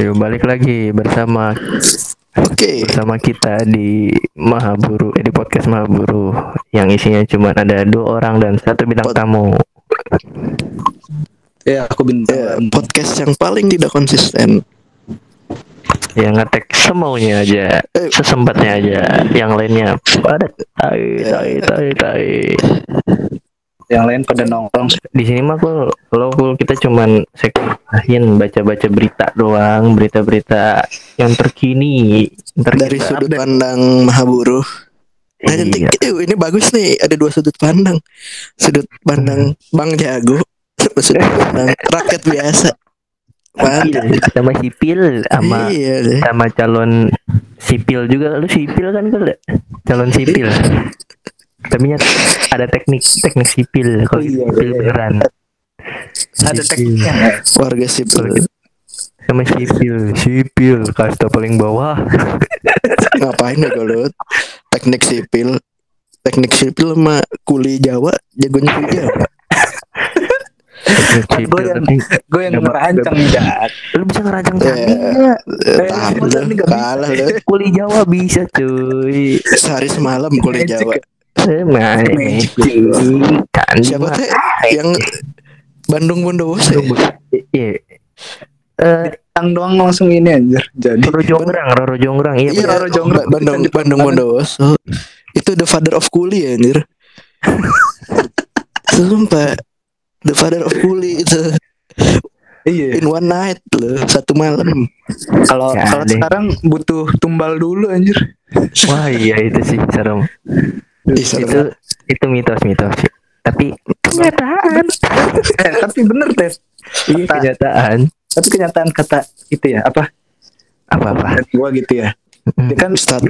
Yuk balik lagi bersama Oke. bersama kita di Mahaburu eh, di podcast Mahaburu yang isinya cuma ada dua orang dan satu bintang Pod- tamu. Ya, aku bintang. Ya, podcast yang paling tidak konsisten. Yang ngetek semaunya aja, Eh. sesempatnya aja. Yang lainnya pada tai tai tai tai. Yang lain pada nongkrong. Di sini mah kul, kalau kul kita cuman sekalian baca-baca berita doang, berita-berita yang terkini. Ntar Dari sudut update. pandang Mahaburu. Nah, Iya. eh, ini bagus nih, ada dua sudut pandang. Sudut pandang Bang Jago, sudut pandang rakyat biasa. Mantap. Iya, sama sipil sama Iya deh. sama calon sipil juga lu sipil kan kul calon sipil tapi ada teknik teknik sipil kalau Oh, iya, sipil iya. beneran Ada Sipil. tekniknya. Warga Kalau sipil. sama sipil sipil kasta paling bawah Ngapain ya kalau teknik sipil? Teknik sipil sama kuli Jawa, jagonya kuli Jawa. teknik sipil Gue yang- Gue yang nih, Jat. lu bisa ngerancang Ya. Eh, lu, ini nggak bisa? kalah lu. kuli Jawa bisa cuy Sehari semalam kuli Jawa. Magic. candi Siapa teh yang Bandung Bondowoso? ya? iya eh Tang doang langsung ini anjir. Jadi Roro Jonggrang Roro Jonggrang iya Iya. Roro Jonggrang. Ba- Bandung Bandung. Bondowoso. Itu the father of kuli anjir. Sumpah. The father of kuli itu iya. in one night loh, satu malam. Kalau Ya, kalau sekarang butuh tumbal dulu anjir. wah iya itu sih serem Serem. itu itu mitos mitos tapi kenyataan Eh, tapi bener teh. iya Kata- kenyataan Tapi kenyataan kata itu ya apa? apa apa Gua gitu ya. Dia kan Start.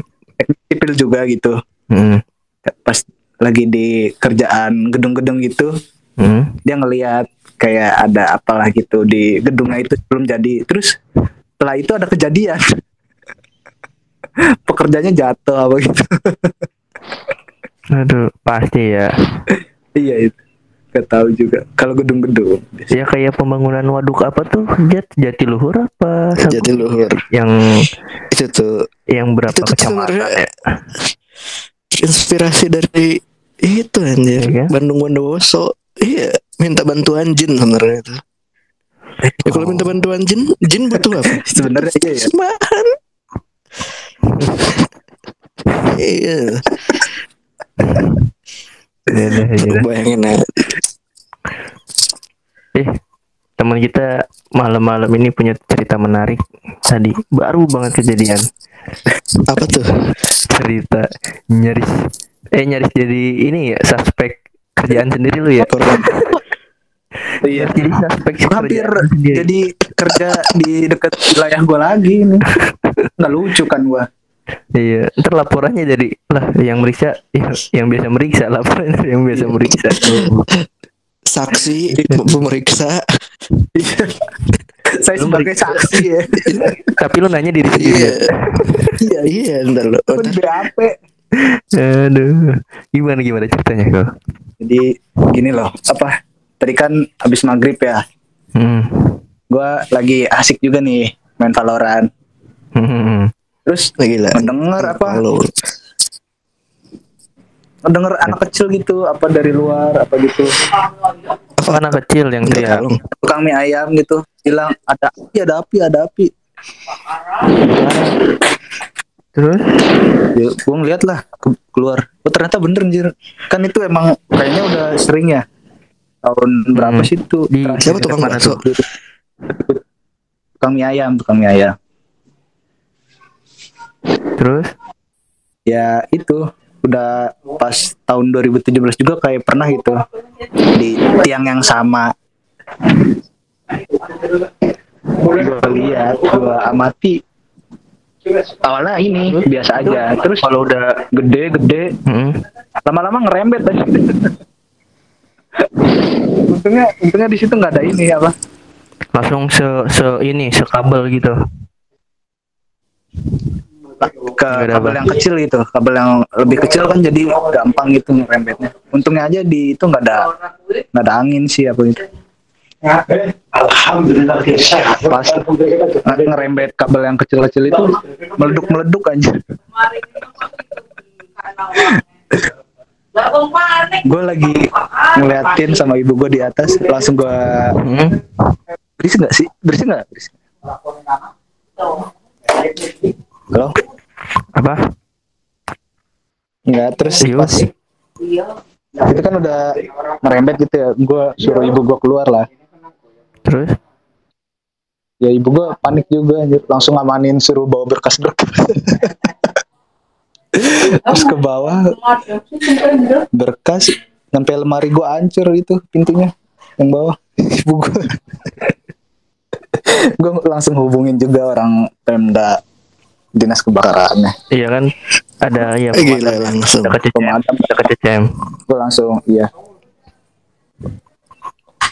sipil juga gitu. hmm. Pas lagi di kerjaan gedung-gedung gitu, Hmm. dia ngelihat kayak ada apalah gitu di gedungnya itu belum jadi terus setelah itu ada kejadian pekerjanya jatuh apa gitu aduh pasti ya iya itu gak tahu juga kalau gedung-gedung ya kayak pembangunan waduk apa tuh jat jatiluhur apa Jadi luhur. yang Itu tuh yang berapa Itu tuh kecamatan ya inspirasi dari itu anjir. Iya. Bandung Bondowoso. Iya, minta bantuan jin sebenarnya itu. Ya, kalau minta bantuan jin, jin butuh apa? sebenarnya iya ya Sembahan. iya. Iya, iya, iya. Bayangin aja. Eh, teman kita malam-malam ini punya cerita menarik tadi baru banget kejadian Apa tuh? cerita nyaris eh nyaris jadi ini ya suspek kerjaan sendiri lu ya Korban. iya jadi suspek hampir jadi kerja di dekat wilayah gua lagi ini nggak lucu kan gua iya ntar laporannya jadi lah yang meriksa yang, yang biasa meriksa laporan yang biasa meriksa Saksi, pemeriksa. saya Lu sebagai meriksa. saksi ya tapi lu nanya diri sendiri Iya. ya? Iya, iya. Gua di BAP aduh gimana gimana ceritanya kau jadi gini loh apa tadi kan habis maghrib ya hmm. gua lagi asik juga nih main Valorant Hmm. Terus Lagi lah. mendengar apa Halo. mendengar anak kecil gitu apa dari luar apa gitu apa anak kecil yang tolong. tukang mie ayam gitu bilang ada api ada api ada api terus ya, gue ngeliat lah ke- keluar oh ternyata bener anjir kan itu emang kayaknya udah sering ya tahun berapa Hmm. sih itu Di- Siapa tukang mana bakso? tuh? tukang mie ayam tukang mie ayam terus? Ya itu. Udah pas tahun 2017 juga kayak pernah gitu. Di tiang yang sama. Gue lihat gue amati. Awalnya ini biasa aja. Terus kalau udah gede-gede Hmm. lama-lama ngerembet tadi untungnya untungnya di situ nggak ada ini apa? Langsung se se ini sekabel gitu ke kabel apa. yang kecil gitu kabel yang lebih kecil kan jadi gampang gitu ngerembetnya untungnya aja di itu nggak ada nggak ada angin sih apa gitu Alhamdulillah pas nge- ngerembet kabel yang kecil-kecil itu meleduk-meleduk anjir. Gue lagi ngeliatin sama ibu gue di atas, langsung gue Hmm. berisik nggak sih? Berisik nggak? Berisik. Halo? Apa? Enggak, terus Iya. pas itu kan udah merembet gitu ya. Gue suruh ibu gue keluar lah. Terus? Ya ibu gue panik juga anjir, langsung ngamanin suruh bawa berkas-berkas. terus ke bawah berkas sampai lemari gue hancur itu pintunya yang bawah ibu gue gue langsung hubungin juga orang Pemda dinas kebakarannya Iya kan ada ya Eh, gila langsung. CCM, Pemadam. dekat CCM. gue langsung iya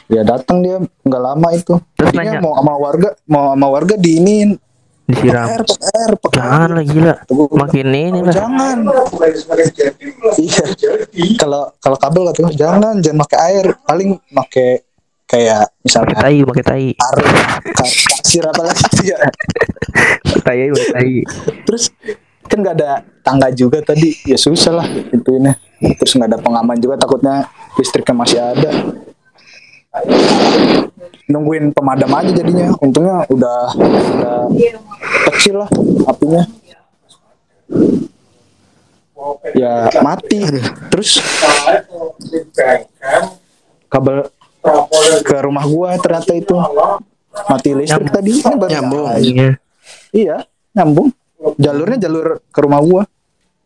ya datang dia nggak lama itu Terus Tadinya nanya. mau sama warga mau sama warga diinin Disiram. air pakai air Jangan lah gila. Makin ini lah. jangan iya kalau kalau kabel kata gua, jangan jangan pakai air paling pakai kayak Pakai misalnya tai, pakai tai. ka- kasir apa lagi gitu ya? Tai, pakai tai. terus kan nggak ada tangga juga tadi. Ya susah lah itu ini terus nggak ada pengaman juga takutnya listriknya masih ada. Nungguin pemadam aja jadinya. Untungnya udah udah kecil lah apinya. Ya mati. Terus kabel ke rumah gua ternyata itu mati listrik tadi ini baru Nyambung. Iya. iya nyambung jalurnya jalur ke rumah gua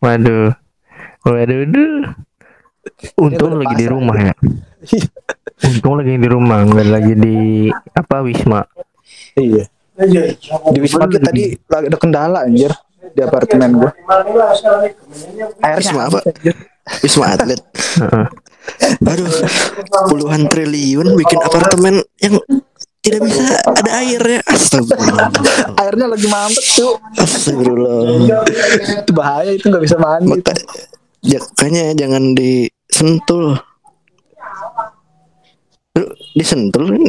Waduh. Waduh. duh. Untung lagi di rumah ya. Untung lagi di rumah, nggak lagi di apa Wisma. Iya. Di Wisma kita tadi lagi ada kendala anjir di apartemen gua. Airnya Wisma apa? anjir. Wisma Atlet. Heeh. Aduh, puluhan triliun bikin apartemen yang tidak bisa ada airnya. Astagfirullah. Airnya lagi mampet tuh. Astagfirullah. itu bahaya itu nggak bisa mandi. Maka, ya, kayaknya jangan disentul. Lu Disentul kan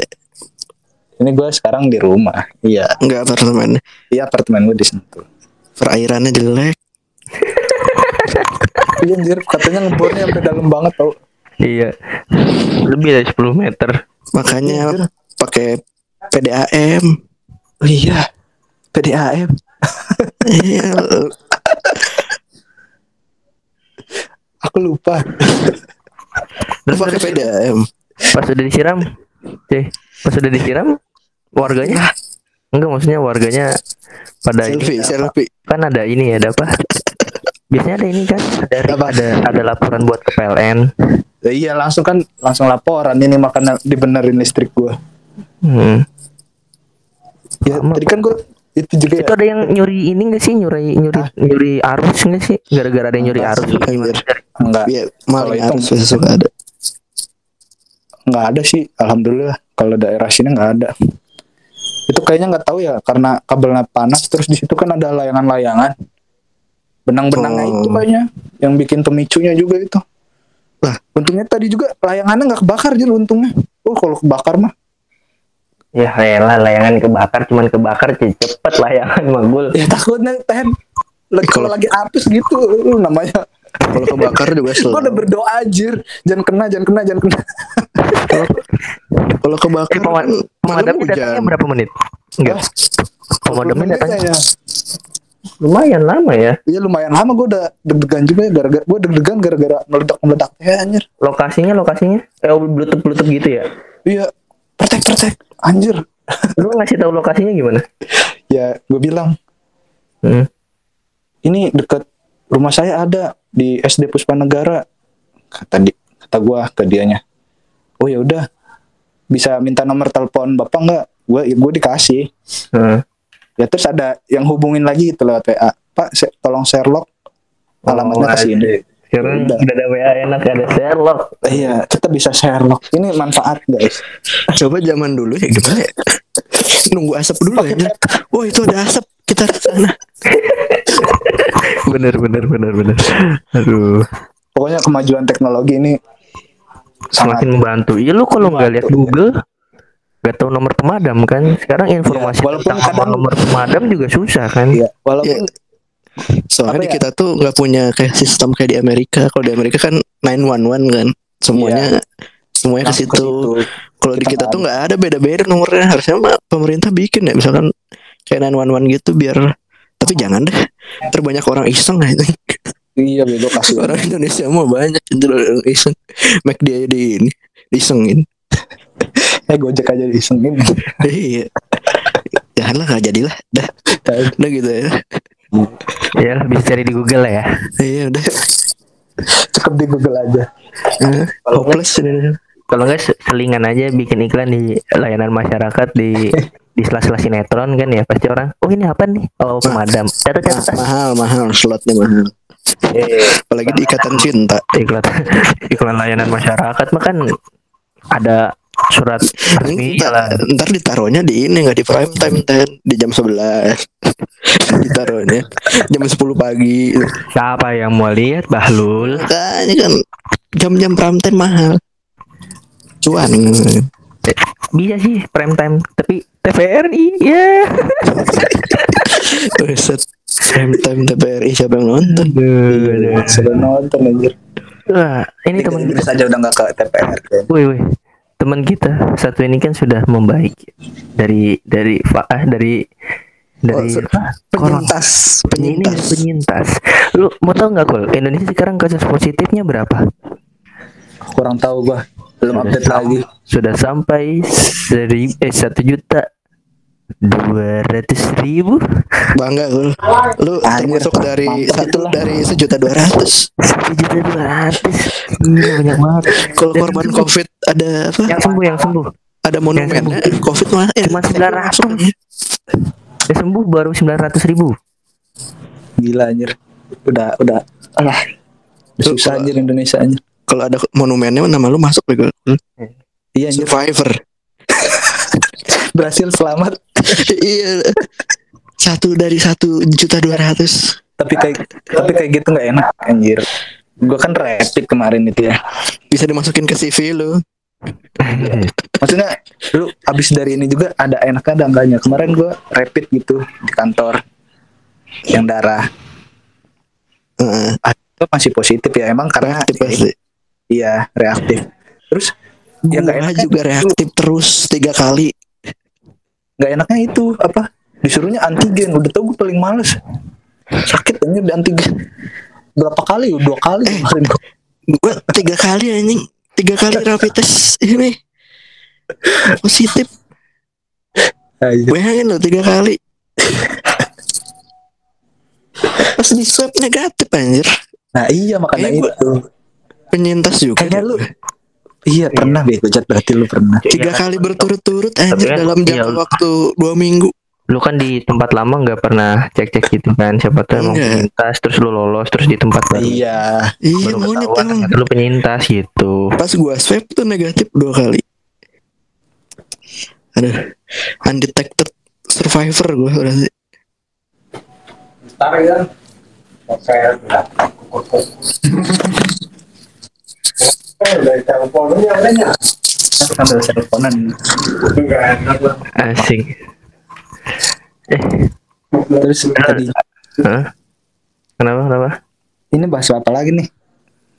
Ini gua sekarang di rumah. Iya. enggak apartemen. Iya apartemen gua di Sentul. Perairannya jelek. Iya anjir katanya ngebornya sampai dalam banget tau. Iya. Lebih dari 10 meter. Makanya pakai PDAM. Oh, iya. PDAM. Iya, Aku lupa. lu pakai PDAM. Pas udah disiram, cih, pas udah disiram, warganya enggak maksudnya warganya pada Selfie, ini selfie. kan ada ini ya, ada apa? Biasanya ada ini kan, ada Apa? ada ada laporan buat ke PLN. Ya, iya langsung kan langsung laporan ini makanya dibenerin listrik gua. Hmm. Ya Sama. tadi kan gua itu juga Itu ya. ada yang nyuri ini nggak sih, nyuri nyuri nyuri arus nggak sih? Gara-gara ada yang nyuri Enggak arus. sih, anjir. Enggak. Iya, Kalau maling itu- suka ada. nggak ada sih alhamdulillah kalau daerah sini nggak ada itu kayaknya nggak tahu ya karena kabelnya panas terus di situ kan ada layangan-layangan benang-benangnya Oh. itu kayaknya yang bikin pemicunya juga itu Lah. untungnya tadi juga layangannya nggak kebakar jadi untungnya oh kalau kebakar mah Ya rela layangan kebakar, cuman kebakar cepet layangan magul. ya takutnya teh lagi kalau lagi apes gitu uh, namanya Kalau kebakar juga gue selalu. udah berdoa anjir jangan kena jangan kena jangan kena Kalau kebakar Eh, pemad malam pemadamnya datangnya berapa menit? Enggak. Pemadamnya datangnya. Lumayan lama ya. Iya lumayan lama. Gue udah deg-degan juga ya gara-gara gue deg-degan gara-gara meledak meledak. Ya anjir. Lokasinya lokasinya? Eh bluetooth bluetooth gitu ya. iya. Pertek pertek anjir. Lu ngasih tahu lokasinya gimana? ya gue bilang. Hmm. ini dekat rumah saya ada di SD Puspa Negara. Kata di kata gue ke dianya. Oh ya udah. Bisa minta nomor telepon bapak nggak? Gue gue dikasih. Heeh. Ya terus ada yang hubungin lagi gitu lewat WA pak se- tolong Sherlock alamatnya ke sini Sekarang Udah. udah ada WA enak ada Sherlock. iya kita bisa Sherlock ini manfaat guys Coba zaman dulu ya gimana ya? Nunggu asap dulu ya. Wah itu ada asap kita ke sana. bener bener bener bener. Aduh. pokoknya kemajuan teknologi ini sangat Semakin membantu. Iya lu kalau nggak lihat Membantu. Google, gak tahu nomor pemadam kan sekarang informasi Iya, walaupun tentang kadang- nomor pemadam juga susah kan Iya, walaupun Soalnya Apa di ya? kita tuh nggak punya kayak sistem kayak di Amerika. Kalau di Amerika kan 911 kan, semuanya semuanya ke langsung situ. Kalau di Kita tuh nggak ada beda-beda nomornya. Harusnya mah pemerintah bikin ya, misalkan kayak 911 gitu biar. Tapi jangan deh, terbanyak orang iseng aja. Iya, bego kasih Orang Indonesia mah banyak itu orang iseng. Make dia di ini, disengin. Eh, Gojek aja disengin. iya. Janganlah nggak jadilah, dah, udah gitu ya. ya bisa cari di Google lah ya Iya udah. Cukup di Google aja. Eh, Hopeless ini. kalau nggak se- selingan aja bikin iklan di layanan masyarakat di di sela-sela sinetron kan ya pasti orang oh ini apa nih oh pemadam catat catat mahal mahal slotnya mahal. Apalagi di ikatan cinta. iklan iklan layanan masyarakat mah kan ada surat resmi. Lah Ntar, ntar ditaruhnya di ini nggak di prime time ten. Di jam 11 ditaruhnya. Jam 10 pagi. Siapa yang mau lihat Bahlul? Makanya kan jam-jam prime time mahal. Cuan. Bisa sih prime time. Tapi TVRI ya Buset. prime time TVRI siapa yang nonton? Sudah nonton anjir. Wah, ini teman kita Inggris aja udah nggak ke TPR kan. Wih, wih. Teman kita satu ini kan sudah membaik dari dari fa- ah, dari dari Oh, corona. penyintas Ini penyintas penyintas. Lu mau tahu nggak kul? Indonesia sekarang kasus positifnya berapa? Kurang tahu gua. Belum Sudah update sam- lagi. Sudah sampai seri eh satu juta dua ratus ribu? Bangga gue lu termasuk dari satu dari sejuta dua ratus. Satu juta dua ratus? Gila, banyak banget. Kalau korban itu- covid ada apa? Yang sembuh yang sembuh. Ada monumennya covid mah ya, Cuma 900. yang sembuh baru sembilan ratus ribu. Gila anjir. Udah udah. Alah. Susah anjir Indonesia anjir. kalau ada monumennya nama lu masuk bego Iya anjir. survivor Berhasil selamat. iya satu dari satu juta dua ratus Tapi kayak tapi kayak gitu nggak enak anjir. Gua kan rapid kemarin itu ya. bisa dimasukin ke CV lu Maksudnya lu abis dari ini juga ada enaknya ada enggaknya. Kemarin gua rapid gitu di kantor yang darah Heeh, itu masih positif ya emang karena reaktif pasti iya reaktif. Terus ya Ya, nggak gua enak kan? juga reaktif terus tiga kali nggak enaknya itu apa? Disuruhnya antigen. Udah tau gue paling males. Sakit anjir di antigen. Berapa kali? Dua kali. Eh. gua tiga kali anjing. Tiga kali rapid test ini. Positif. Bayangin lo tiga kali. Pas di swab negatif anjir. Nah iya makanya Eh, itu. penyintas juga. Kayaknya lu iya pernah bego Jat, berarti lu pernah. Tiga Iya, kali berturut-turut anjir Tapi kan- dalam iya, jangka waktu dua minggu. Lu kan di tempat lama nggak pernah cek cek gitu kan siapa tahu emang Enggak. penyintas terus lu lolos terus di tempat baru. Iya. Iya monyet emang. lu penyintas gitu. Pas gua swab tuh negatif dua kali. Aduh undetected survivor gua berarti. Ntar ya. Pakai Eh, udah teleponnya sambil teleponan. Enggak asing eh terus tadi. Hah? kenapa kenapa? Ini bahas apa lagi nih?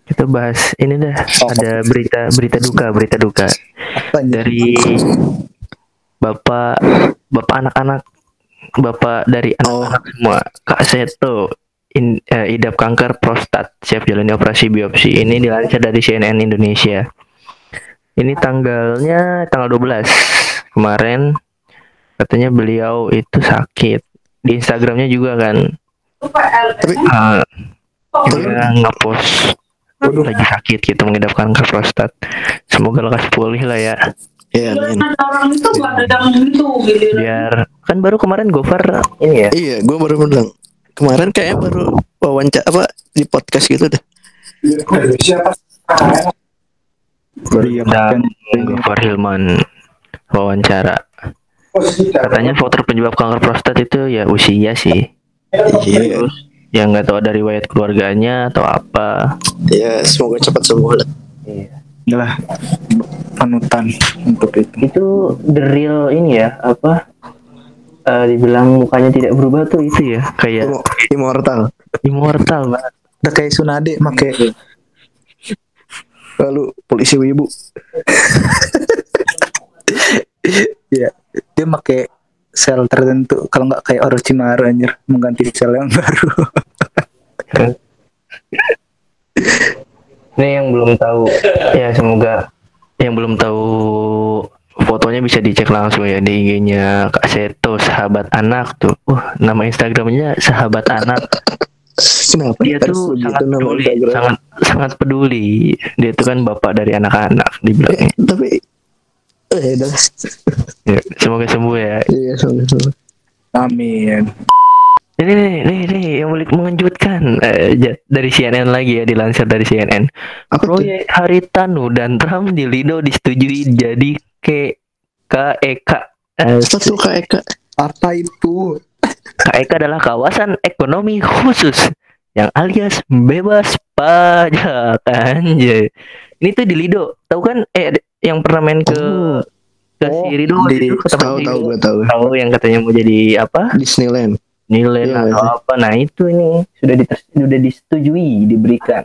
Kita bahas ini dah. Oh. ada berita berita duka berita duka. Apa dari bapak bapak anak-anak bapak dari anak-anak semua. Kak Seto in, eh, idap kanker prostat. Siap jalani operasi biopsi. Ini dilansir dari CNN Indonesia. Ini tanggalnya tanggal 12 kemarin. Katanya beliau itu sakit. Di Instagramnya juga kan. Tapi ah, dia ngepost lagi sakit gitu mengidap kanker prostat. Semoga lekas pulih lah ya. Ya amin. Ada orang itu gak ada yang itu gitu. biar kan baru kemarin Gofar ini ya? Iya gua baru bilang kemarin kayaknya baru wawancara apa di podcast gitu dah Siapa? Iya, makanya. Gofar Hilman wawancara katanya faktor penyebab kanker prostat itu ya usia sih iya terus yang nggak tahu dari riwayat keluarganya atau apa ya semoga cepat sembuh lah lah panutan untuk itu. itu the real ini ya apa eh, dibilang mukanya tidak berubah tuh itu ya kayak immortal. immortal banget Udah kayak Sunade make. Lalu polisi wibu ya dia make sel tertentu kalau nggak kayak Orochimaru anjir mengganti sel yang baru. ini yang belum tahu. Ya semoga yang belum tahu fotonya bisa dicek langsung ya di IG-nya Kak Seto sahabat anak tuh. Uh nama Instagramnya sahabat anak. Kenapa? Dia tuh sangat peduli Instagram? sangat sangat peduli. Dia tuh kan bapak dari anak-anak Eh, dibilangnya tapi eh dah ya, semoga sembuh ya. Iya sama sama Amin. Ini nih, nih, nih, yang paling mengejutkan eh, dari CNN lagi ya, dilansir dari CNN. apa Proyek Haritanu dan Trump di Lido disetujui jadi ke KEK. Eh, apa tuh kak Eka Apa itu? KEK adalah kawasan ekonomi khusus yang alias bebas pajak anjay. Ini tuh di Lido. Tahu kan eh yang pernah main ke Oh. ke Oh, si Rido di- ke tahu tahu gue tahu Tahu yang katanya mau jadi apa? Disneyland nilai Iya, atau iya. apa nah itu ini sudah diter- sudah disetujui diberikan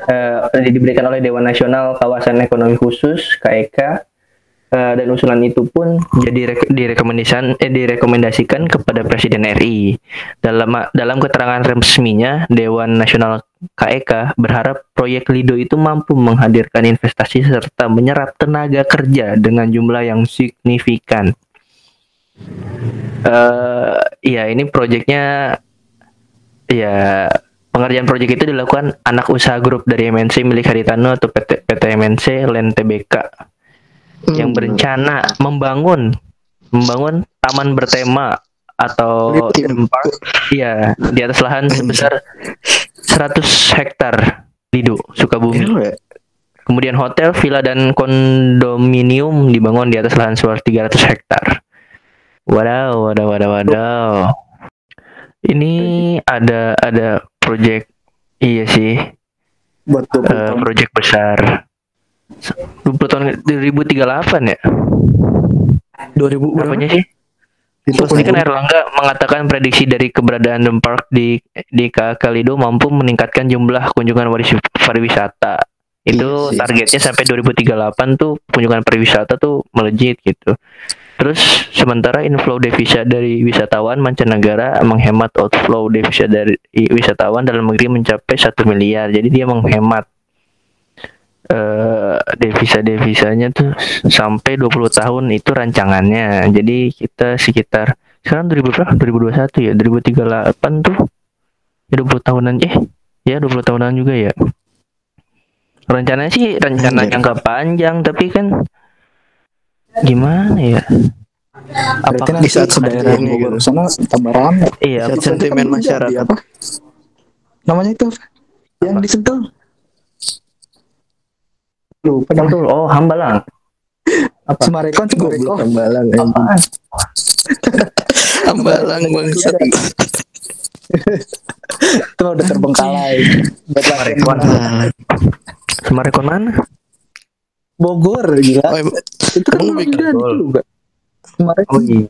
Eh, sudah diberikan oleh Dewan Nasional Kawasan Ekonomi Khusus KEK Eh, dan usulan itu pun jadi rek- direkomendasikan eh, direkomendasikan kepada Presiden RI dalam dalam keterangan resminya Dewan Nasional KEK berharap proyek Lido itu mampu menghadirkan investasi serta menyerap tenaga kerja dengan jumlah yang signifikan. Eh ya ini proyeknya ya pengerjaan proyek itu dilakukan anak usaha grup dari MNC milik Haritano atau PT, PT MNC Len TBK yang Hmm. berencana membangun membangun taman bertema atau Theme park. iya di atas lahan sebesar 100 hektar Lido Sukabumi ya. Kemudian hotel, villa dan kondominium dibangun di atas lahan seluas 300 hektar. Wadaw, wadaw, wadaw, wadaw. Ini ada ada proyek iya sih, Buat 20 tahun. proyek besar. 20 tahun 2038 ya? 2000 berapa Berapanya sih? itu Ini kan Erlangga mengatakan prediksi dari keberadaan Dem Park di di KK Lido mampu meningkatkan jumlah kunjungan pariwisata. Itu Iya targetnya sampai 2038 tuh kunjungan pariwisata tuh melejit gitu. Terus sementara inflow devisa dari wisatawan mancanegara menghemat outflow devisa dari wisatawan dalam negeri mencapai satu miliar. Jadi dia menghemat eh devisa devisanya tuh sampai 20 tahun itu rancangannya. Jadi kita sekitar sekarang 2000 berapa? 2021 ya, 2038 tuh ya 20 tahunan eh ya 20 tahunan juga ya. Rencananya sih rencana Anjir. jangka panjang tapi kan gimana ya? Apakah di saat daerah ini Bogor gitu. sana tambah rame. iya sentimen masyarakat. apa? Namanya itu apa? Yang di Sentul. Lupa namanya. betul. Oh, Hambalang. Apa? Semarekon, Goblok Semarekon. Ambalang anjing. Apaan? Ambalang bangsat Itu udah terbengkalai. Semarekon. Semarekon mana? Bogor gila. Oh, Itu kan bikin jadi gol. juga. Semarekon Oh iya.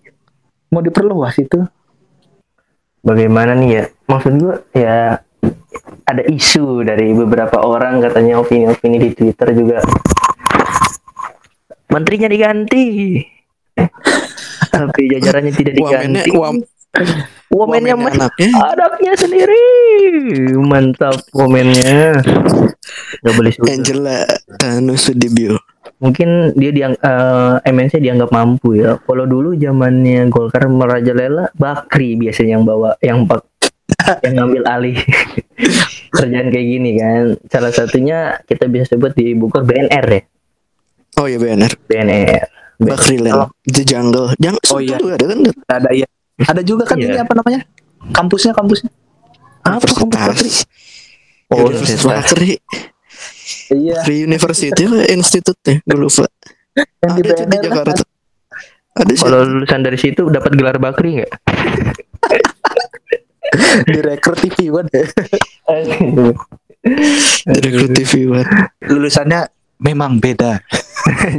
mau diperluas itu. bagaimana nih ya maksud gua ya ada isu dari beberapa orang katanya opini-opini di Twitter juga. Menterinya diganti. Tapi jajarannya tidak diganti. wamennya masih anaknya. anaknya sendiri. Mantap komennya nggak boleh suka Angela Tanu Sudibyo mungkin dia diang eh, MNC dianggap mampu ya. Kalau dulu zamannya Golkar merajalela, Bakri biasanya yang bawa yang yang ngambil alih kerjaan kayak gini kan. Salah satunya kita bisa sebut di Bogor BNR ya, oh iya BNR BNR. Bakrilen The Jungle Jang Oh, oh, iya. ada kan Ada iya. Ada juga kan Iya. ini apa namanya? Kampusnya kampusnya. Apa kampus Bakri? Universitas Oh, Universitas. Bakri Iya. Free University lah institutnya gue lupa Yang di ada di Jakarta ada sih Kalau lulusan dari situ dapat gelar Bakri nggak? direkrut TV kan. direkrut TV buat Lulusannya memang beda.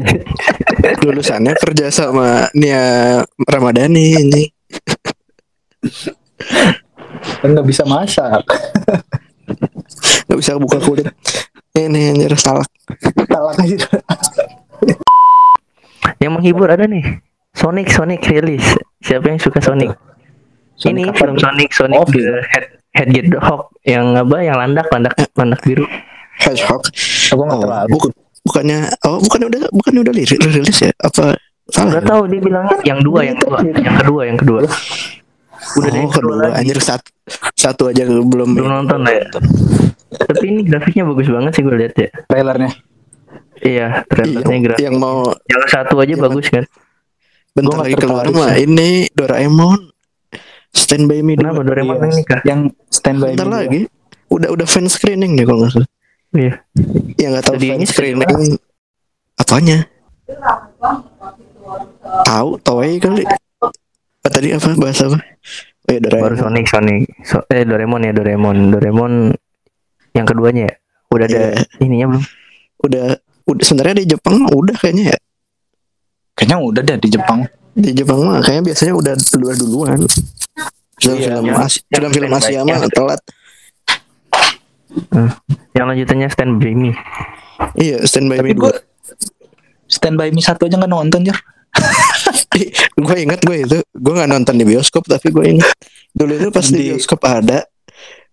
Lulusannya kerja sama Nia Ramadhani ini. nggak bisa masak Gak bisa buka kulit. Ini anjir salah. salah aja Yang menghibur ada nih. Sonic Sonic rilis. Siapa yang suka Sonic? Sonic ini apa? Sonic Sonic Oh, the. Head Head Get the Hawk yang apa? Yang landak landak landak biru. Hedgehog. aku nggak Oh, terlalu bukan bukannya oh bukannya udah bukannya udah rilis, rilis ya? Apa salah? Gak tahu dia bilangnya yang dua, yang dua, yang kedua, yang kedua. Udah oh, kedua kedua lagi. anjir satu satu aja belum Belum nonton lah ya. Tapi ini grafiknya bagus banget sih gue lihat ya. trailernya Iya, trailernya Yang, grafik. yang mau Yang satu aja Yang bagus kan. bentar Gua nggak lagi keluar mah ini Doraemon Stand by Me Kenapa. Doraemon Iya. ini kah? yang standby Bentar Me lagi udah udah fan screening deh kalau nggak salah. Iya. Yang nggak tahu fan screening apanya? Tahu Toei kali. Ah, tadi apa bahasa apa? Oh ya Baru Doraemon. Sonic Sonic. So, eh Doraemon ya Doraemon. Doraemon yang keduanya ya. Udah ada Iya. ininya belum? Udah udah sebenarnya di Jepang mah udah kayaknya ya. kayaknya udah deh di Jepang Di Jepang mah kayaknya biasanya udah keluar duluan. Film-film Iya. Asia, film-film Asia mah telat. Yang lanjutannya Stand By Me. Iya, Stand by Me tapi 2. gue standby Me satu aja nggak nonton Jer. Gue inget gue itu. Gue nggak nonton di bioskop tapi gue inget dulu itu pas di Di- bioskop ada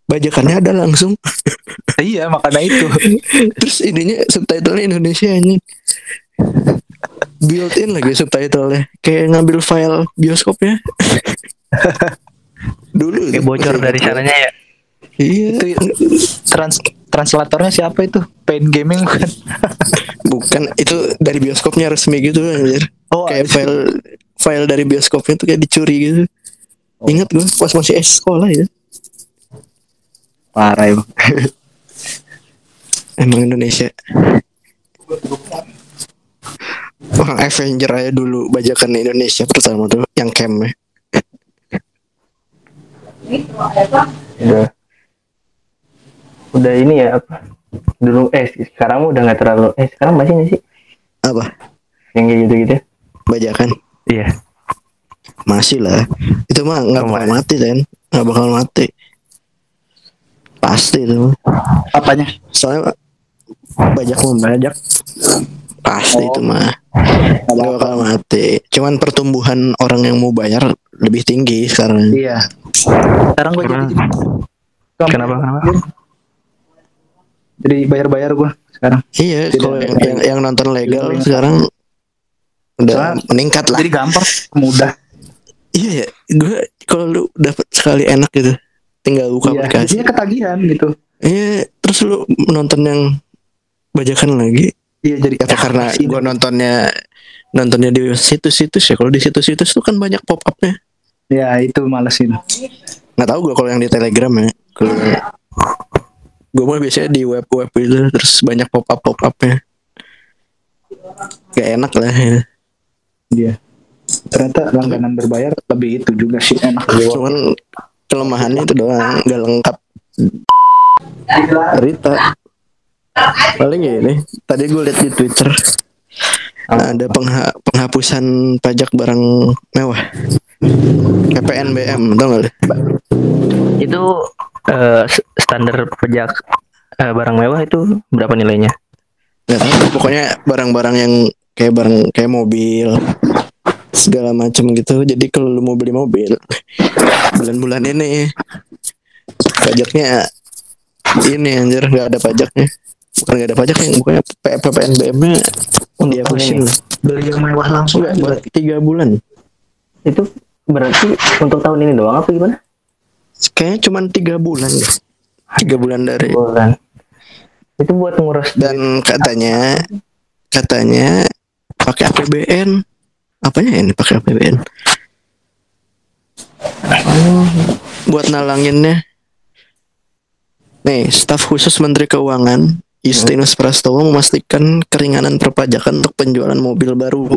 bajakannya ada langsung. Iya makanya itu. Terus ininya subtitlenya Indonesia ini built in lagi subtitlenya. Kayak ngambil file bioskopnya dulu Kayak itu. bocor dari sananya ya. iya itu trans translatornya siapa itu Pain Gaming bukan bukan itu dari bioskopnya resmi gitu anjir oh kayak ada. file file dari bioskopnya tuh kayak dicuri gitu Oh. ingat gue pas masih S sekolah ya parah emang Emang Indonesia Orang Avenger aja dulu bajakan Indonesia pertama tuh yang camp ya. Udah. Udah ini ya apa? Dulu eh sekarang udah nggak terlalu eh sekarang masih nggak sih Apa? yang kayak gitu-gitu? Bajakan Iya. masih lah. Itu mah nggak bakal mati kan? Nggak bakal mati. Pasti itu. mah. apanya Soalnya bajak membajak pasti Oh. itu mah nggak bakal mati. Cuman pertumbuhan orang yang mau bayar lebih tinggi sekarang. iya sekarang gue jadi Kenapa? Kenapa? Kenapa? jadi bayar-bayar gue sekarang Iya, kalau yang, yang, yang nonton legal Tidak. sekarang udah Soalnya- meningkat lah. jadi gampang mudah Iya ya, gue kalau lu dapat sekali enak gitu, tinggal buka iya aplikasi. jadinya ketagihan gitu Iya, terus lu menonton yang bajakan lagi, iya jadi apa karena sih, gue nontonnya nontonnya di situs-situs ya. Kalau di situs-situs tuh kan banyak pop upnya. Ya itu malesin Nggak tahu gue kalau yang di Telegram ya. Kalau gue mah biasanya di web-web itu terus banyak pop up pop upnya. Gak enak lah. Ya. Iya. Ternyata langganan berbayar lebih itu juga sih enak. Cuman kelemahannya itu doang, nggak lengkap. Rita paling ya ini tadi gue lihat di Twitter ada pengha- penghapusan pajak barang mewah PPNBM tau gak? Itu s- standar pajak eh, barang mewah itu berapa nilainya? Tahu pokoknya barang-barang yang kayak barang kayak mobil segala macam gitu. Jadi kalau lu mau beli mobil bulan-bulan ini pajaknya ini anjir nggak ada pajaknya. Bukan nggak ada pajaknya bukannya P- PPNBM nya dihapusin lah Beli yang mewah langsung buat tiga bulan. Itu berarti untuk tahun ini doang apa gimana? kayaknya cuma tiga bulan deh. tiga bulan dari Bulan. Itu buat ngurus dan katanya katanya pakai APBN apanya ini pakai APBN buat nalanginnya nih staf khusus Menteri Keuangan Justinus Prastowo memastikan keringanan perpajakan untuk penjualan mobil baru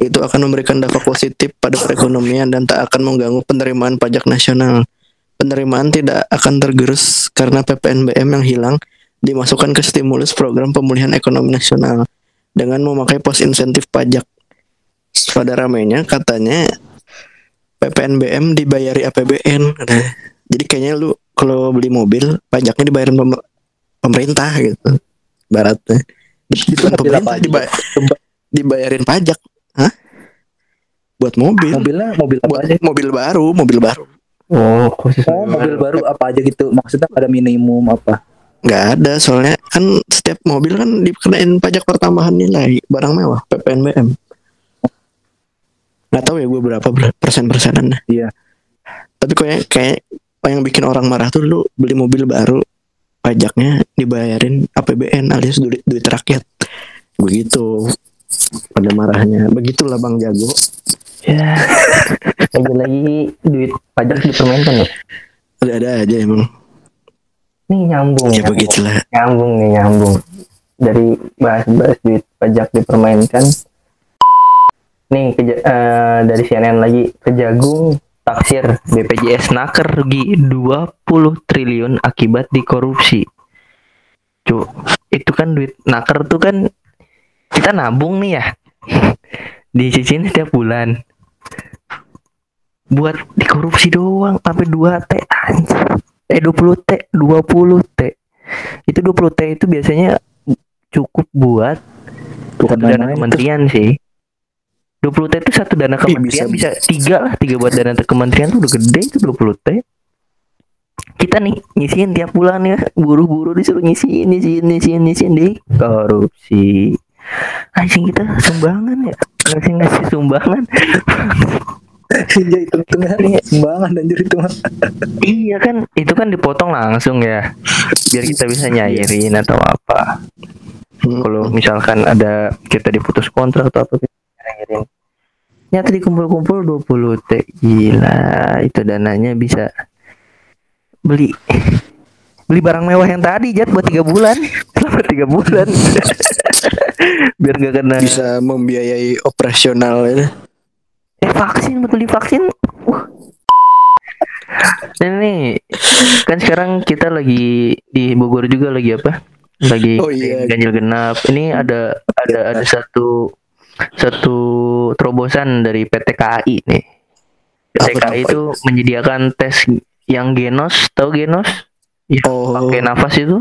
itu akan memberikan dampak positif pada perekonomian dan tak akan mengganggu penerimaan pajak nasional. Penerimaan tidak akan tergerus karena PPNBM yang hilang dimasukkan ke stimulus program pemulihan ekonomi nasional. dengan memakai pos insentif pajak. Pada ramainya katanya PPNBM dibayari APBN. Nah, jadi kayaknya lu kalau beli mobil pajaknya dibayarin pemer- pemerintah gitu. Baratnya. Pemerintah dibayarin pajak. Hah? Buat mobil. Mobilnya mobil apa Buat aja? mobil baru, mobil baru. Oh, khusus Oh, mobil baru apa aja gitu? Maksudnya ada minimum apa? nggak ada soalnya kan setiap mobil kan dikenain pajak pertambahan nilai barang mewah PPNBM nggak tahu ya gue berapa ber- persen persenan Iya. tapi kayak kayak yang bikin orang marah tuh lu beli mobil baru pajaknya dibayarin APBN alias duit, duit rakyat begitu pada marahnya begitulah bang jago Ya. Lagi-lagi duit pajak dipermainkan ya. ada ada aja emang Nih nyambung. ya nyambung. begitulah Nyambung nih nyambung. Dari bahas-bahas duit pajak dipermainkan. Nih keja- eh, dari CNN lagi kejagung taksir BPJS naker rugi 20 triliun akibat dikorupsi. Cuk, itu kan duit naker tuh kan kita nabung nih ya. Disisihin setiap bulan. Buat dikorupsi doang sampai 2 T anjir. Eh 20 T, 20 T. Itu 20 T itu biasanya cukup buat Bukan satu dana kementerian sih. 20 T itu satu dana Ih, kementerian bisa- bisa, tiga lah, tiga buat dana kementerian tuh udah gede itu 20 T. Kita nih nyisihin tiap bulan ya, buru-buru disuruh nyisihin, nyisihin, nyisihin, nyisihin deh korupsi. Anjing kita sumbangan ya, ngasih ngasih sumbangan. Iya itu tengah sumbangan anjir itu mah. Iya kan, itu kan dipotong langsung ya, biar kita bisa nyairin atau apa. Hmm. Kalau misalkan ada kita diputus kontrak atau apa kita nyairin. Nyata dikumpul-kumpul 20 T. Gila, itu dananya bisa beli beli barang mewah yang tadi jat buat tiga bulan selama tiga bulan biar gak kena bisa membiayai operasional ya. Eh vaksin beli vaksin? Dan nih kan sekarang kita lagi di Bogor juga lagi apa? Lagi Oh iya. ganjil genap. Ini ada ada ada satu satu terobosan dari PT KAI nih. PT KAI itu menyediakan tes yang genos. Tahu genos? Ya, Oh. pakai nafas itu?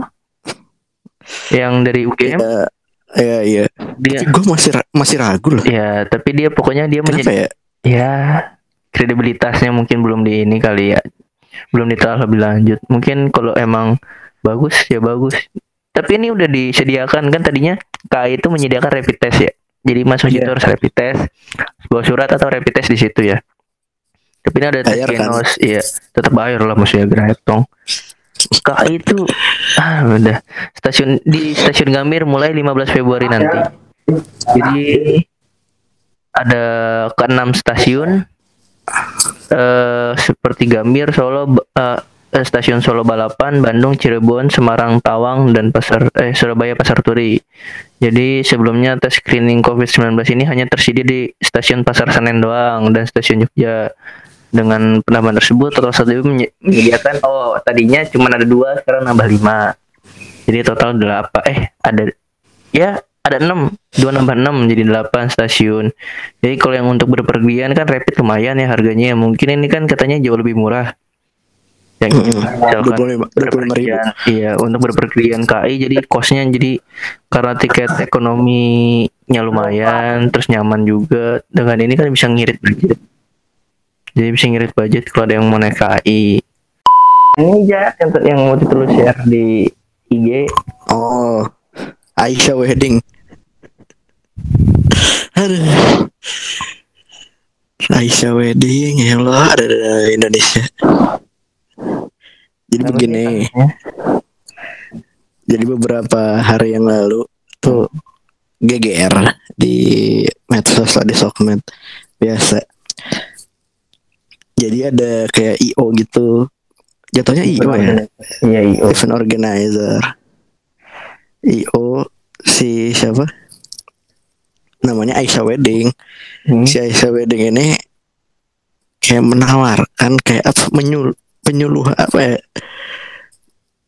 Yang dari UGM ya ya iya. Dia gue masih ra- masih ragu loh. Ya tapi dia pokoknya dia kenapa menjadi ya? Ya kredibilitasnya mungkin belum di ini kali ya. Belum ditelah lebih lanjut. Mungkin kalau emang bagus ya bagus. Tapi ini udah disediakan. Kan tadinya KAI itu menyediakan rapid test ya. Jadi masuk Iya. situ harus rapid test. Bawa surat atau rapid test di situ ya. Tapi ini ada tes kan? genos iya. Tetap bayar lah maksudnya gretong KAI itu ah udah stasiun di stasiun Gambir mulai 15 Februari nanti jadi ada keenam stasiun eh seperti Gambir, Solo, eh, stasiun Solo Balapan, Bandung, Cirebon, Semarang, Tawang, dan Pasar eh Surabaya Pasar Turi. Jadi sebelumnya tes screening COVID-19 ini hanya tersedia di stasiun Pasar Senen doang dan stasiun Jogja. Dengan penambahan tersebut, total satu menye- menyediakan oh tadinya cuma ada dua, sekarang nambah lima. Jadi total delapan. Eh ada ya ada enam. Dua nambah enam jadi delapan stasiun. Jadi kalau yang untuk berpergian kan rapid lumayan ya harganya. Mungkin ini kan katanya jauh lebih murah. Yang Mm-mm. misalkan 25 ribu berpergian. Iya untuk berpergian KI jadi kosnya jadi karena tiket ekonominya lumayan terus nyaman juga. Dengan ini kan bisa ngirit jadi bisa ngirit budget kalau ada yang mau naik KI ini ya yang, yang mau lu share di IG oh Aisyah wedding. Aduh. Aisyah wedding ya Allah. Ada ada Indonesia. Jadi sih begini. kasusnya? jadi beberapa hari yang lalu tuh GGR di medsos lah di sosmed. Biasa jadi ada kayak IO gitu. Jatuhnya IO ya? Iya IO event organizer. IO si siapa? Namanya Aisyah Wedding. Hmm. si Aisyah Wedding ini kayak menawarkan kayak apa menyul penyuluh apa ya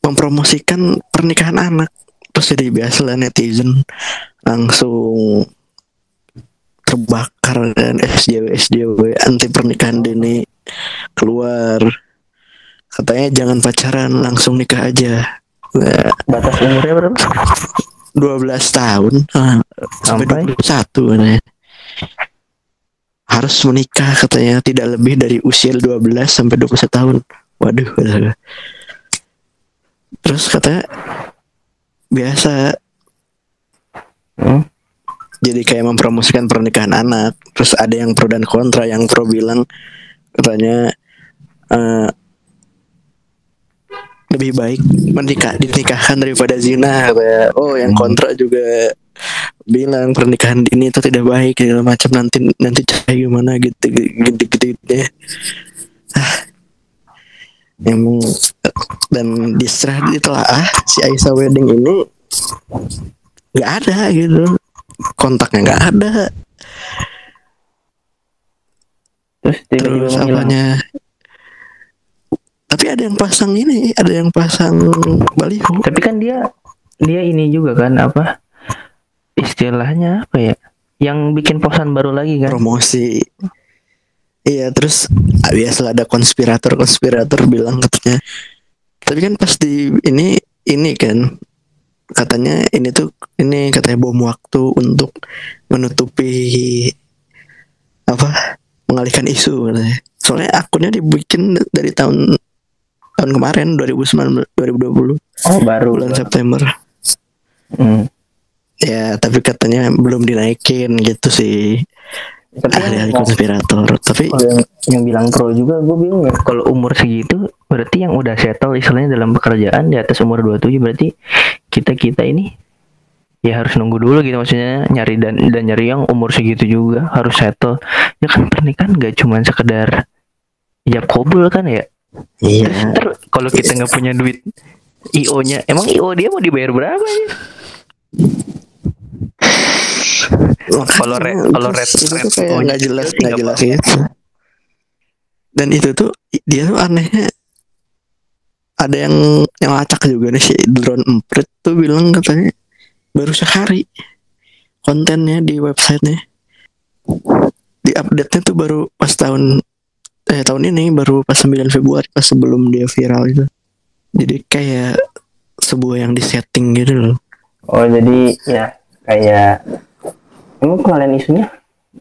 mempromosikan pernikahan anak. Terus jadi biasa lah netizen langsung terbakar dan SJW SJW anti pernikahan dini keluar katanya jangan pacaran langsung nikah aja Nah, Batas umurnya berapa? 12 tahun ah, sampai Sampai? 21 katanya. Harus menikah katanya tidak lebih dari usia 12 sampai 21 tahun. Waduh. waduh. Terus katanya biasa Hmm? jadi kayak mempromosikan pernikahan anak. Terus ada yang pro dan kontra. Yang pro bilang katanya eh, lebih baik menikah dinikahkan daripada zina. Katanya. Oh, yang kontra juga bilang pernikahan ini itu tidak baik segala macam nanti nanti kayak gimana gitu gitu gitu, gitu ya. Ah, emang dan diserah ditelaah si Aisyah wedding ini nggak ada gitu kontaknya nggak ada Terus terus apanya tapi ada yang pasang ini ada yang pasang baliho Tapi kan dia dia ini juga kan apa istilahnya apa ya? Yang bikin posan baru lagi kan? promosi iya terus ah, biasa ada konspirator konspirator bilang katanya tapi kan pas di ini ini kan katanya ini tuh ini katanya bom waktu untuk menutupi apa mengalihkan isu katanya soalnya akunnya dibikin dari tahun tahun kemarin 2019 2020 Oh baru. bulan September. Hmm. ya tapi katanya belum dinaikin gitu sih. Tapi ahli-ahli konspirator. Tapi yang, yang bilang pro juga gue bingung ya. Kalau umur segitu berarti yang udah settle istilahnya dalam pekerjaan di atas umur 27 berarti kita kita ini ya harus nunggu dulu gitu maksudnya nyari dan dan nyari yang umur segitu juga harus settle. Ya kan pernikahan gak cuma sekedar ijab kabul kan ya iya. Terus kalau kita nggak punya duit IO nya emang IO dia mau dibayar berapa ya? Kalau re- kalau red- itu red kayak nggak jelas nggak jelas. Gitu dan itu tuh dia tuh anehnya ada yang yang acak juga nih si drone emprit tuh bilang katanya baru sehari kontennya di websitenya. Di update nya tuh baru pas tahun eh tahun ini baru pas 9 Februari pas sebelum dia viral itu. Jadi kayak sebuah yang disetting gitu loh. Oh jadi ya kayak emang pengalian isunya?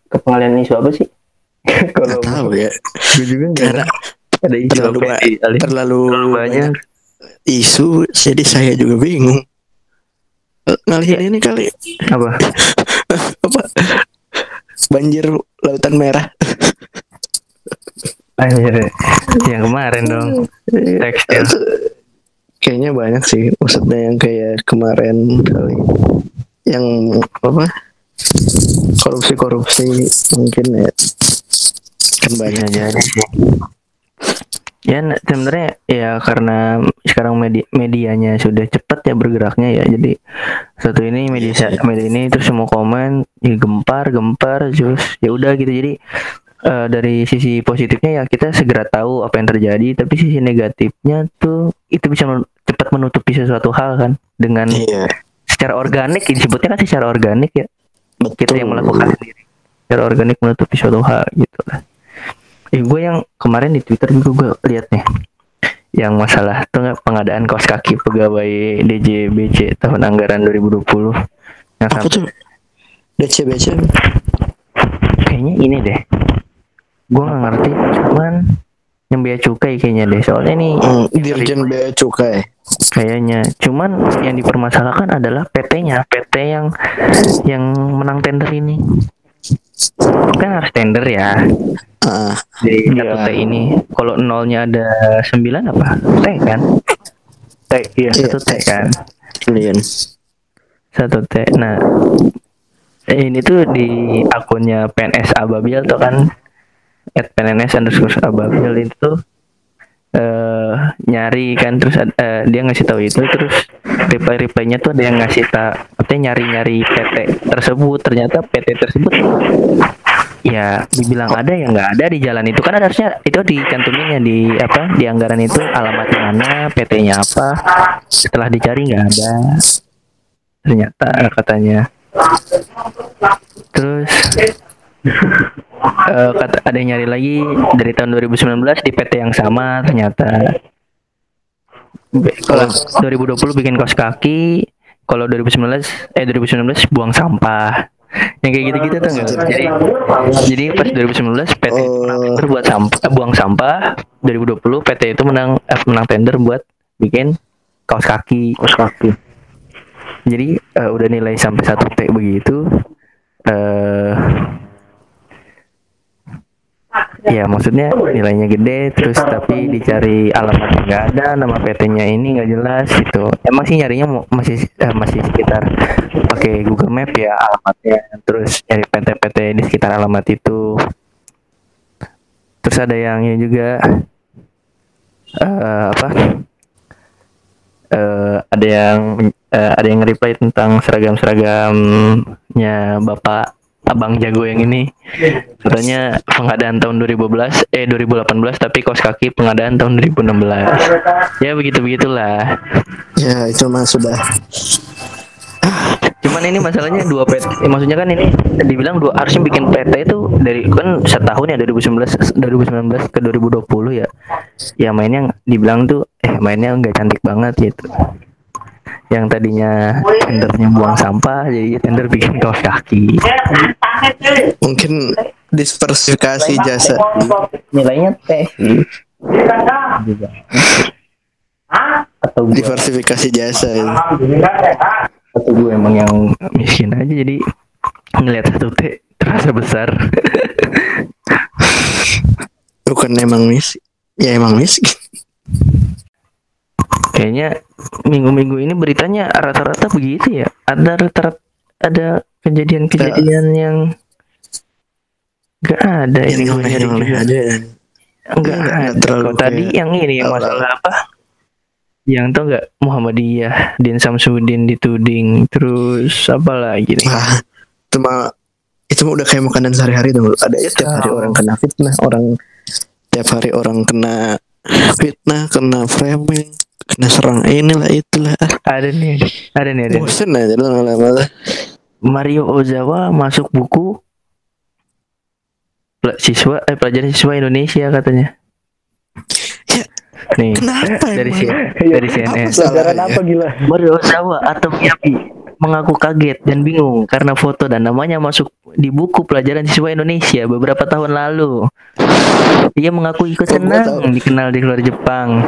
Ke pengalian isu apa sih? Kalau nggak tahu ya. Gue juga karena ada isu terlalu apa terlalu terlalu banyak. isu jadi saya juga bingung. Eh, ngalihin ini kali. Apa? apa? Banjir lautan merah Anjir, yang kemarin dong tekstil. kayaknya banyak sih maksudnya yang kayak kemarin kali yang apa korupsi korupsi mungkin ya kan banyak jadi sih. Ya n- sebenarnya ya karena sekarang media medianya sudah cepat ya bergeraknya ya. Jadi satu ini media media ini terus semua komen ya gempar gempar terus ya udah gitu. Jadi eh, dari sisi positifnya ya kita segera tahu apa yang terjadi, tapi sisi negatifnya tuh itu bisa men- cepat menutupi sesuatu hal kan dengan iya. secara organik disebutnya kan secara organik ya. Betul kita yang melakukan sendiri. Secara organik menutupi suatu hal gitu lah. Eh gue yang kemarin di twitter juga gue lihat nih yang masalah tuh nggak pengadaan kaos kaki pegawai DJBC tahun anggaran 2020 yang apa sampai tuh? DCBC kayaknya ini deh gue nggak ngerti. Cuman yang bea cukai kayaknya deh. Soalnya nih hmm, Dirjen Bea Cukai. Kayaknya. Cuman yang dipermasalahkan adalah PT-nya PT yang yang menang tender ini. Kan harus tender ya. Ah di satu Iya. T ini. Kalau nolnya ada 9 apa? T kan? T iya. Iya, satu T T. kan? triliun satu T nah ini tuh di akunnya PNS Ababil tuh kan at PNS underscore Ababil itu eh nyari kan terus eh, dia ngasih tahu itu terus reply replynya tuh ada yang ngasih tak artinya nyari nyari PT tersebut. Ternyata PT tersebut ya dibilang ada ya nggak ada di jalan itu. Kan harusnya itu dicantumin ya di apa di anggaran itu alamatnya mana PT-nya apa. Setelah dicari nggak ada. Ternyata katanya. Terus eh, kata ada yang nyari lagi dari tahun 2019 di PT yang sama ternyata kalau 2020 bikin kaos kaki kalau 2019 eh 2019 buang sampah yang kayak gitu-gitu tuh nggak? jadi jadi pas 2019 PT itu menang Oh. tender buat sampah buang sampah 2020 PT itu menang eh, menang tender buat bikin kaos kaki Kos kaki. jadi eh, udah nilai sampai satu T begitu eh ya maksudnya nilainya gede terus tapi dicari alamatnya nggak ada nama PT-nya ini nggak jelas gitu. Emang sih nyarinya masih eh, masih sekitar pakai Google Map ya alamatnya terus nyari PT-PT di sekitar alamat itu. Terus ada yangnya juga eh apa eh ada yang eh, ada yang reply tentang seragam-seragamnya Bapak Abang Jago yang ini. Katanya pengadaan tahun 2012 eh 2018 tapi kos kaki pengadaan tahun 2016. Ya begitu-begitulah. Ya itu mah sudah Cuman ini masalahnya dua PT, eh, maksudnya kan ini dibilang dua harusnya bikin PT itu dari kan setahun ya 2019 2019 ke 2020 ya. Ya mainnya dibilang tuh eh mainnya nggak cantik banget gitu. Yang tadinya tendernya buang sampah jadi tender bikin kaos kaki. mungkin diversifikasi jasa. Nilainya T sih. Juga. Atau Diversifikasi jasa ya. atau gue emang yang miskin aja jadi ngelihat satu T terasa besar. Bukan emang mis. Ya emang miskin. Kayaknya minggu-minggu ini beritanya rata-rata begitu ya. Ada rata-rata ada kejadian-kejadian yang nggak ada ini Yang aneh-aneh juga. aja. Enggak Nggak- nggak ada. terlalu Kalau tadi kayak yang ini yang masalah apa? Yang tau nggak Muhammadiyah, Din Samsudin dituding, terus apa lagi nih? Wah, itu mah itu mah udah kayak makanan sehari-hari tuh. Ada ya tiap hari orang kena fitnah, orang tiap hari orang kena fitnah, kena framing, kena serang inilah itulah. Ada nih, ada nih, ada. nih. Bosen aja lama-lama. Mario Ozawa masuk buku siswa eh pelajaran siswa Indonesia katanya. Ya, Nih, Kenapa dari emang? C- dari CNN. Apa salahnya? apa gila? Mario Ozawa atau Miyabi mengaku kaget dan bingung karena foto dan namanya masuk di buku pelajaran siswa Indonesia beberapa tahun lalu. Ia mengaku ikut senang dikenal di luar Jepang.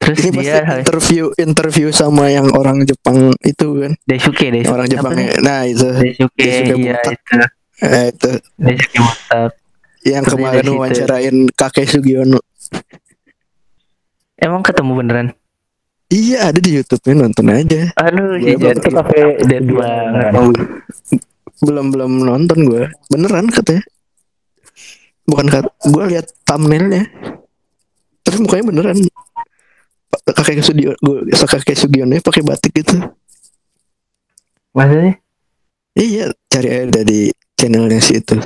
Terus Ini pasti dia interview interview sama yang orang Jepang itu kan. Daisuke, Daisuke. Orang Jepang? Nah, itu. Daisuke, Daisuke iya itu. Eh, itu Daisuke botak. yang Kerja kemarin wawancarain kakek Sugiono. Emang ketemu beneran? Iya, ada di YouTube-nya nonton aja. Aduh, Jati ke kafe di banget. Belum belum nonton gue. Beneran katanya. Bukan kat gue lihat thumbnailnya. Terus mukanya beneran. Kakek Sugiono, gue kakek Sugiono pakai batik gitu. Maksudnya? Iya, cari aja dari channelnya si itu.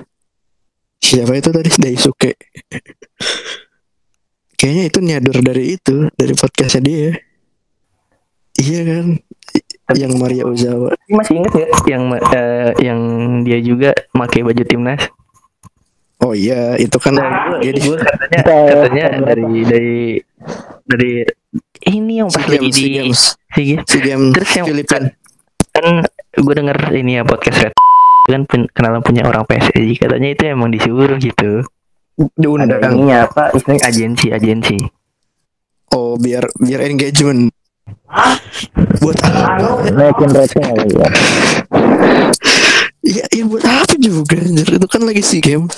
Siapa itu tadi? Daisuke. Kayaknya itu nyadur dari itu, dari podcastnya dia. Iya kan? Yang Maria Ozawa. Masih inget ya yang eh, yang dia juga pakai baju timnas? Oh iya, itu kan dia di Gue katanya katanya dari dari dari ini yang pas lagi Games, di SEA Games. SEA Games Terus yang Filipina. kan gue denger ini ya podcast Red kan kenalan punya orang PSSI katanya itu emang disuruh gitu. Ada Diundang. ininya apa? Istilahnya agensi agensi. Oh, biar biar engagement. Buat apa? Naikin rating ya. Iya, iya buat apa juga anjir. Itu kan lagi SEA Games.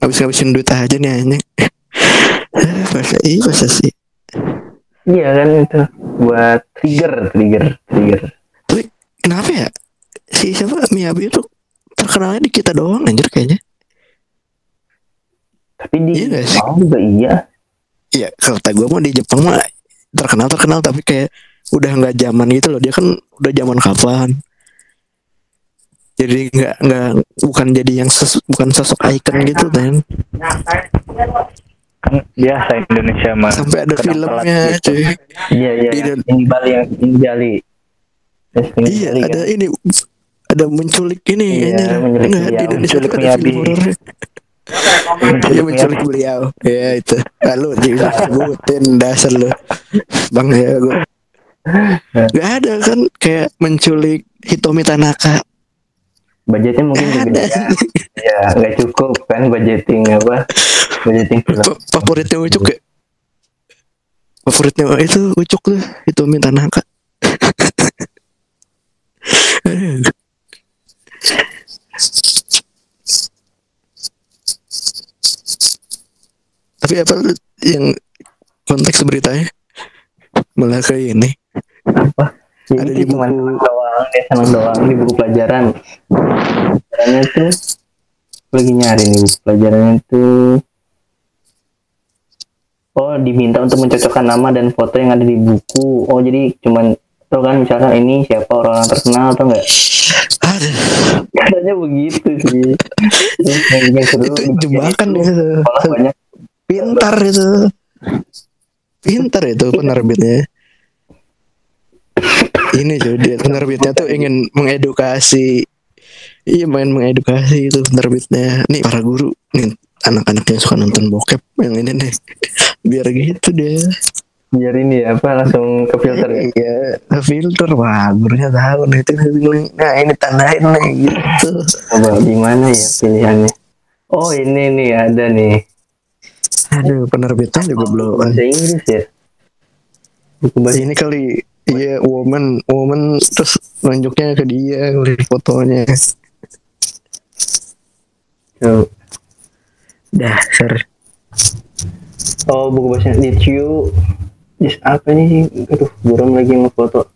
Habis-habisin duit aja nih anjing. Masa iya masa sih. Iya kan itu buat trigger trigger trigger. Tapi kenapa ya? Si siapa Miyabi itu terkenalnya di kita doang anjir kayaknya. Tapi di Iya nggak sih? Jepang juga iya. Iya, kata gue mau di Jepang mah terkenal terkenal tapi kayak udah nggak zaman gitu loh. Dia kan udah zaman kapan. Jadi nggak nggak bukan jadi yang ses- bukan sosok ikon gitu kan. Kan biasa Indonesia mah. Sampai ada filmnya gitu. cuy. Iya iya. Di yang Bali yang yang di Bali. Testing Iya, kali, ada kan? ini ada menculik ini Iya, menculik Nggak, di. Indonesia Menculik ada film horornya. Iya menculik beliau. Ya itu. Lalu disebutin dasar lu. Bang ya gue. Gak ada kan kayak menculik Hitomi Tanaka. budgetnya mungkin juga ya nggak cukup kan budgeting apa Favoritnya Ucuk ya? Favoritnya itu Ucuk tuh Hitomi Tanaka. Aduh. Tapi apa yang konteks beritanya malah kayak ini Jadi Ada itu di cuma buku- doang dia senang doang di buku pelajaran pelajarannya tuh lagi nyari nih buku pelajarannya tuh oh diminta untuk mencocokkan nama dan foto yang ada di buku. Oh jadi cuman tuh kan misalkan ini siapa orang terkenal atau enggak ada katanya begitu sih. Yang itu jebakan itu, banyak. Pintar itu. Pintar itu penerbitnya. Ini tuh dia penerbitnya tuh ingin mengedukasi. Iya main mengedukasi itu penerbitnya. Nih para guru nih anak-anak yang suka nonton bokep yang ini nih biar gitu dia biar ini ya apa langsung ke filter ya? Iya filter. Wah gurunya tahu nih itu nah ini tandain nih gitu. Coba gimana ya pilihannya? Oh ini nih ada nih. Aduh penerbitnya juga belum. bahasa Inggris ya? Buku bahasa ini kali iya woman woman terus nunjuknya ke dia ngeliat fotonya. Tuh. Dasar. Oh buku bahasa did you just apa nih sih? Aduh buram lagi ngefoto.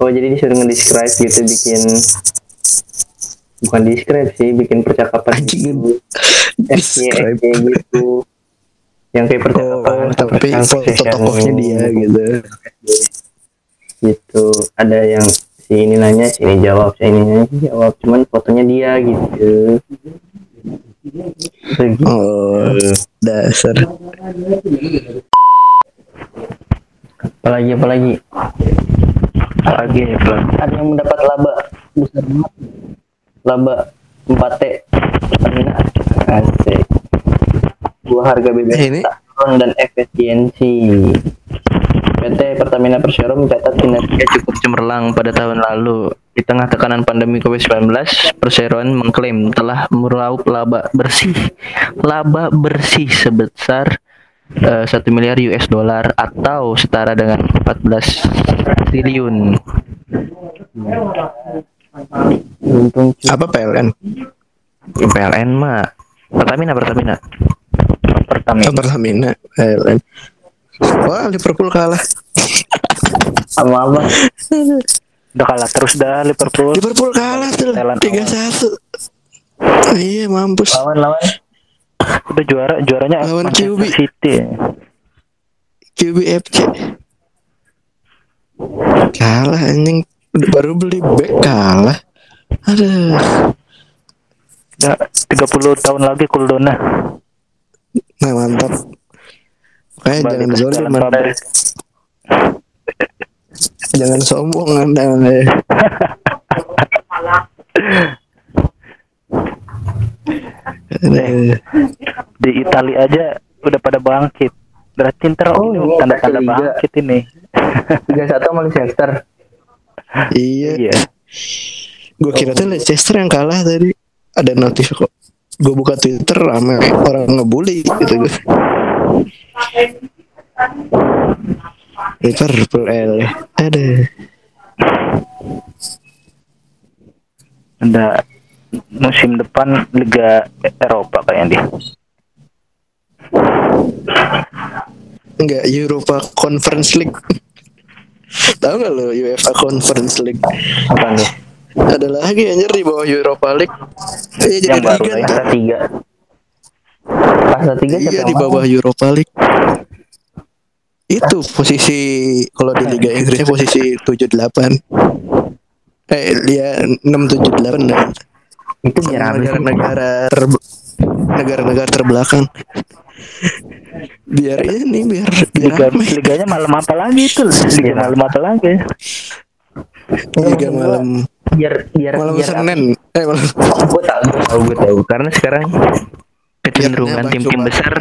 Oh jadi disuruh ngedescribe gitu bikin bukan describe sih bikin percakapan gitu. Describe. Gitu. Yang kayak percakapan oh tapi foto tokohnya dia gitu. gitu. Ada yang si ini nanya si ini jawab si ini nanya si jawab. Cuman fotonya dia gitu. Oh dasar. Apalagi apalagi? Apalagi ada yang mendapat laba besar banget. Laba 4 T. Pertamina asik. Dua harga BBM Eh, ini- dan efisiensi PT Pertamina Persero mencatat kinerja cukup cemerlang pada tahun lalu. Di tengah tekanan pandemi COVID-19, Perseroan mengklaim telah meraup laba bersih, laba bersih sebesar 1 miliar US dollar atau setara dengan 14 triliun. Untung apa PLN PLN mah Pertamina Pertamina. Pertamina. oh, Pertamina PLN wah Liverpool kalah Sama apa? Udah kalah terus dah Liverpool. Liverpool kalah tuh tiga satu iya mampus Lawan lawan. Udah juara juaranya Lawan QB. City. QBFC kalah anjing udah baru beli back kalah aduh Udah 30 tahun lagi Kuldona. nah mantap Kayak Balik jangan zolim anda jangan sombong anda. Aduh. Di Italia aja udah pada bangkit. Berarti ntar Oh, ini iya, tanda-tanda Liga. bangkit ini. 3-1 sama Leicester. iya Iya. gue kira tuh Leicester yang kalah tadi ada notif kok gue buka Twitter rame orang ngebully gitu gue Liverpool L ada Ada musim depan Liga Eropa kayaknya dia. enggak Europa Conference League tahu nggak lo UEFA Conference League Apa nih? ada lagi anjir di bawah Europa League jadi Yang baru ya. tuh. Pasta 3. Pasta 3 siapa iya di bawah Europa League itu posisi kalau di Liga Inggrisnya posisi 78 eh dia 678 nah. Itu biar negara-negara ter- negara-negara terbelakang biar ini biar biar Liga rame. liganya malam apa lagi itu? Liga Biar malam apa lagi? Tiga malam biar biar malam biar Senin. Eh malam gue tahu gue tahu gue tahu karena sekarang kecenderungan Biar tim-tim besar.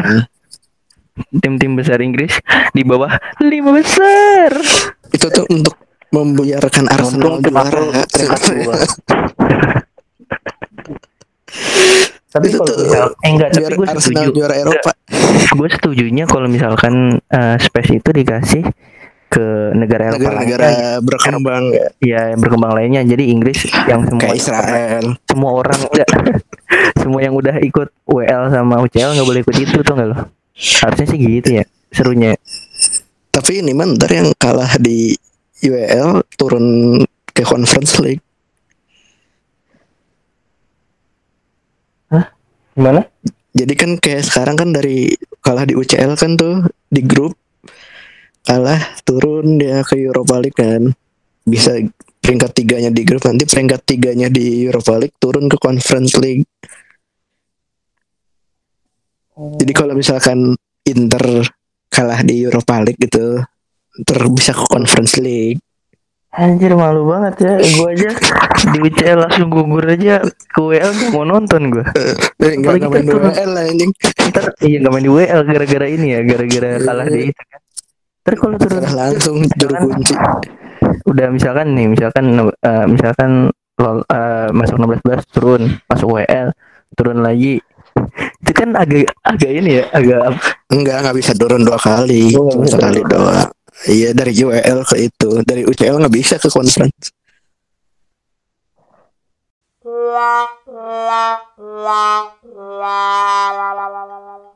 Tim-tim besar Inggris di bawah lima besar. Itu tuh untuk membiarkan Arsenal juara. Tapi Itu kalau tuh misal eh enggak tapi gue Arsenal setuju. Juara Eropa. gue setujunya kalau misalkan eh, space itu dikasih ke negara Eropa Negara-negara lainnya, berkembang. Ya. ya yang berkembang lainnya. Jadi Inggris yang semua Kayak Israel. semua orang enggak semua yang udah ikut WL sama UCL nggak boleh ikut itu tuh nggak lo? Harusnya sih gitu ya serunya. Tapi ini ntar yang kalah di UEL turun ke Conference League. gimana? Jadi kan kayak sekarang kan dari kalah di UCL kan tuh di grup kalah turun dia ke Europa League kan. Bisa peringkat tiganya di grup nanti peringkat tiganya di Europa League turun ke Conference League. Jadi kalau misalkan Inter kalah di Europa League gitu ntar bisa ke Conference League. Anjir malu banget ya Gue aja di UCL langsung gugur aja Ke WL gak mau nonton gue Eh, enggak Apalagi ngapain kan turun. UEL lah anjing. Ntar iya gak main di WL gara-gara ini ya Gara-gara kalah di itu kan Ntar kalau turun langsung juru kunci. Udah misalkan nih Misalkan eh, Misalkan lol- eh, Masuk 16 belas turun Masuk WL Turun lagi Itu kan agak Agak ini ya Agak Enggak, nggak bisa turun dua kali. Oh, Cuma sekali doang. Iya dari UEL ke itu, dari UCL nggak bisa ke conference. la la la la la la la la